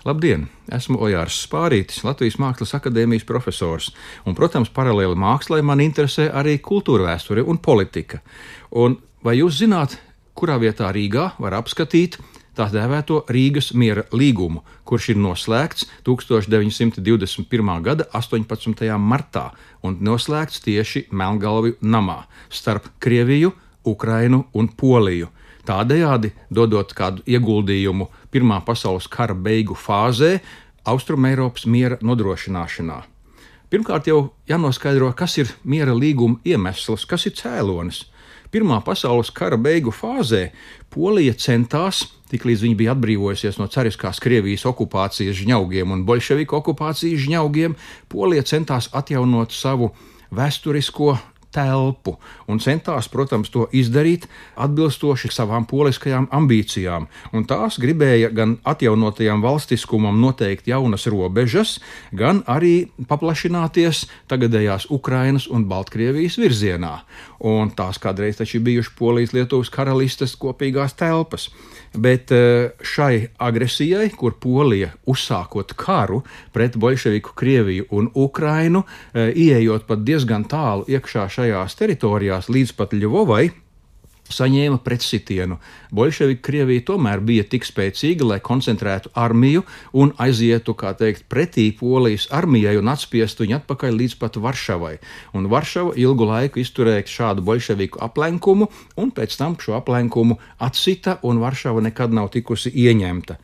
Labdien! Esmu Ojārs Spārītis, Latvijas Mākslas akadēmijas profesors, un, protams, paralēli mākslai man interesē arī kultūra vēsture un politika. Un vai jūs zināt, kurā vietā Rīgā var apskatīt tā dēvēto Rīgas miera līgumu, kurš ir noslēgts 1921. gada 18. martā un noslēgts tieši Melngalvju namā starp Krieviju, Ukrainu un Poliju tādējādi dodot kādu ieguldījumu Pirmā pasaules kara beigu fāzē Austrumēropas miera nodrošināšanā. Pirmkārt, jau jānoskaidro, kas ir miera līguma iemesls, kas ir cēlonis. Pirmā pasaules kara beigu fāzē Polija centās, tiklīdz viņa bija atbrīvojusies no cariskās Krievijas okupācijas žņaugiem un bolševiku okupācijas žņaugiem, Polija centās atjaunot savu vēsturisko telpu un centās, protams, to izdarīt atbilstoši savām poliskajām ambīcijām. Un tās gribēja gan atjaunotajam valstiskumam noteikt jaunas robežas, gan arī paplašināties tagadējās Ukrainas un Baltkrievijas virzienā. Un tās kādreiz taču bijušas Polijas-Lietuvas karalistes kopīgās telpas. Bet eh, šai agresijai, kur Polija uzsākot karu pret bolševiku Krieviju un Ukrainu, eh, ieejot pat diezgan tālu iekšā šajās teritorijās līdz pat Ļuvovai, saņēma pretsitienu. Bolševika Krievija tomēr bija tik spēcīga, lai koncentrētu armiju un aizietu, kā teikt, pretī Polijas armijai un atspiestu viņu atpakaļ līdz pat Varšavai. Un Varšava ilgu laiku izturēja šādu bolševiku aplenkumu, un pēc tam šo aplenkumu atsita, un Varšava nekad nav tikusi ieņemta.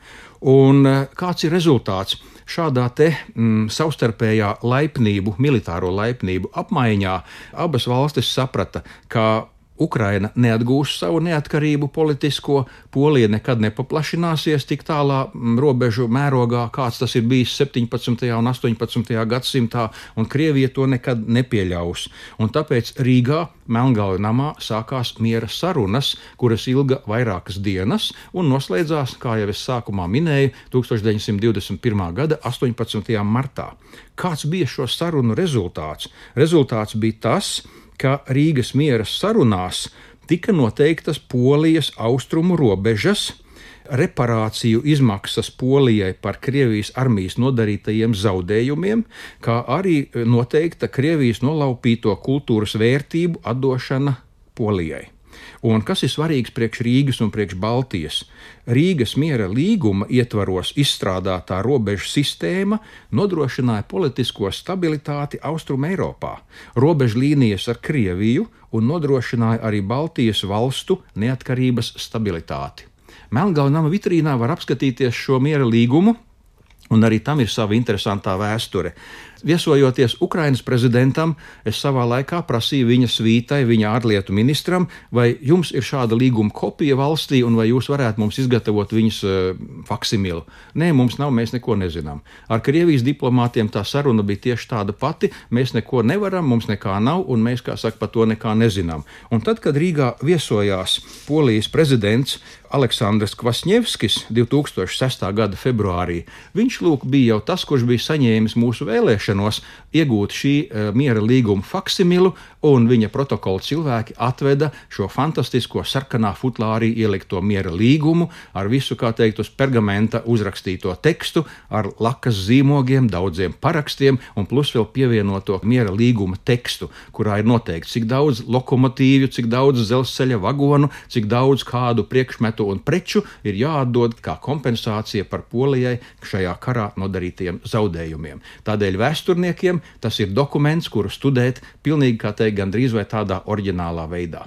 Un eh, kāds ir rezultāts? Šādā te mm, savstarpējā laipnību, militāro laipnību apmaiņā abas valstis saprata, ka Ukraina neatgūs savu neatkarību politisko, Polija nekad nepaplašināsies tik tālā mm, robežu mērogā, kāds tas ir bijis 17. un 18. gadsimtā, un Krievija to nekad nepieļaus. Un tāpēc Rīgā, Melngāla namā, sākās miera sarunas, kuras ilga vairākas dienas un noslēdzās, kā jau es sākumā minēju, 1921. gada 18. martā. Kāds bija šo sarunu rezultāts? Rezultāts bija tas, ka Rīgas miera sarunās tika noteiktas Polijas austrumu robežas, reparāciju izmaksas Polijai par Krievijas armijas nodarītajiem zaudējumiem, kā arī noteikta Krievijas nolaupīto kultūras vērtību atdošana Polijai. Un kas ir svarīgs priekš Rīgas un priekš Baltijas? Rīgas miera līguma ietvaros izstrādātā robežu sistēma nodrošināja politisko stabilitāti Austrum Eiropā, robežu līnijas ar Krieviju un nodrošināja arī Baltijas valstu neatkarības stabilitāti. Melngalnama vitrīnā var apskatīties šo miera līgumu, un arī tam ir sava interesantā vēsture. Viesojoties Ukrainas prezidentam, es savā laikā prasīju viņa svītai, viņa ārlietu ministram, vai jums ir šāda līguma kopija valstī, un vai jūs varētu mums izgatavot viņas uh, faksimilu. Nē, mums nav, mēs neko nezinām. Ar Krievijas diplomātiem tā saruna bija tieši tāda pati. Mēs neko nevaram, mums nekā nav, un mēs, kā saka, par to nekā nezinām. Un tad, kad Rīgā viesojās Polijas prezidents Aleksandrs Kvasņevskis 2006. gada februārī, viņš lūk bija jau tas, kurš bija saņēmis mūsu vēlēšanu vēlēšanos iegūt šī uh, miera līguma faksimilu, un viņa protokola cilvēki atveda šo fantastisko sarkanā futlārī ielikto miera līgumu ar visu, kā teikt, uz pergamenta uzrakstīto tekstu, ar lakas zīmogiem, daudziem parakstiem, un plus vēl pievienoto miera līguma tekstu, kurā ir noteikts, cik daudz lokomotīvu, cik daudz dzelzceļa vagonu, cik daudz kādu priekšmetu un preču ir jāatdod kā kompensācija par Polijai šajā karā nodarītajiem zaudējumiem. Tādēļ vēsturniekiem tas ir dokuments, kuru studēt pilnīgi kā teikt, gandrīz vai tādā oriģinālā veidā.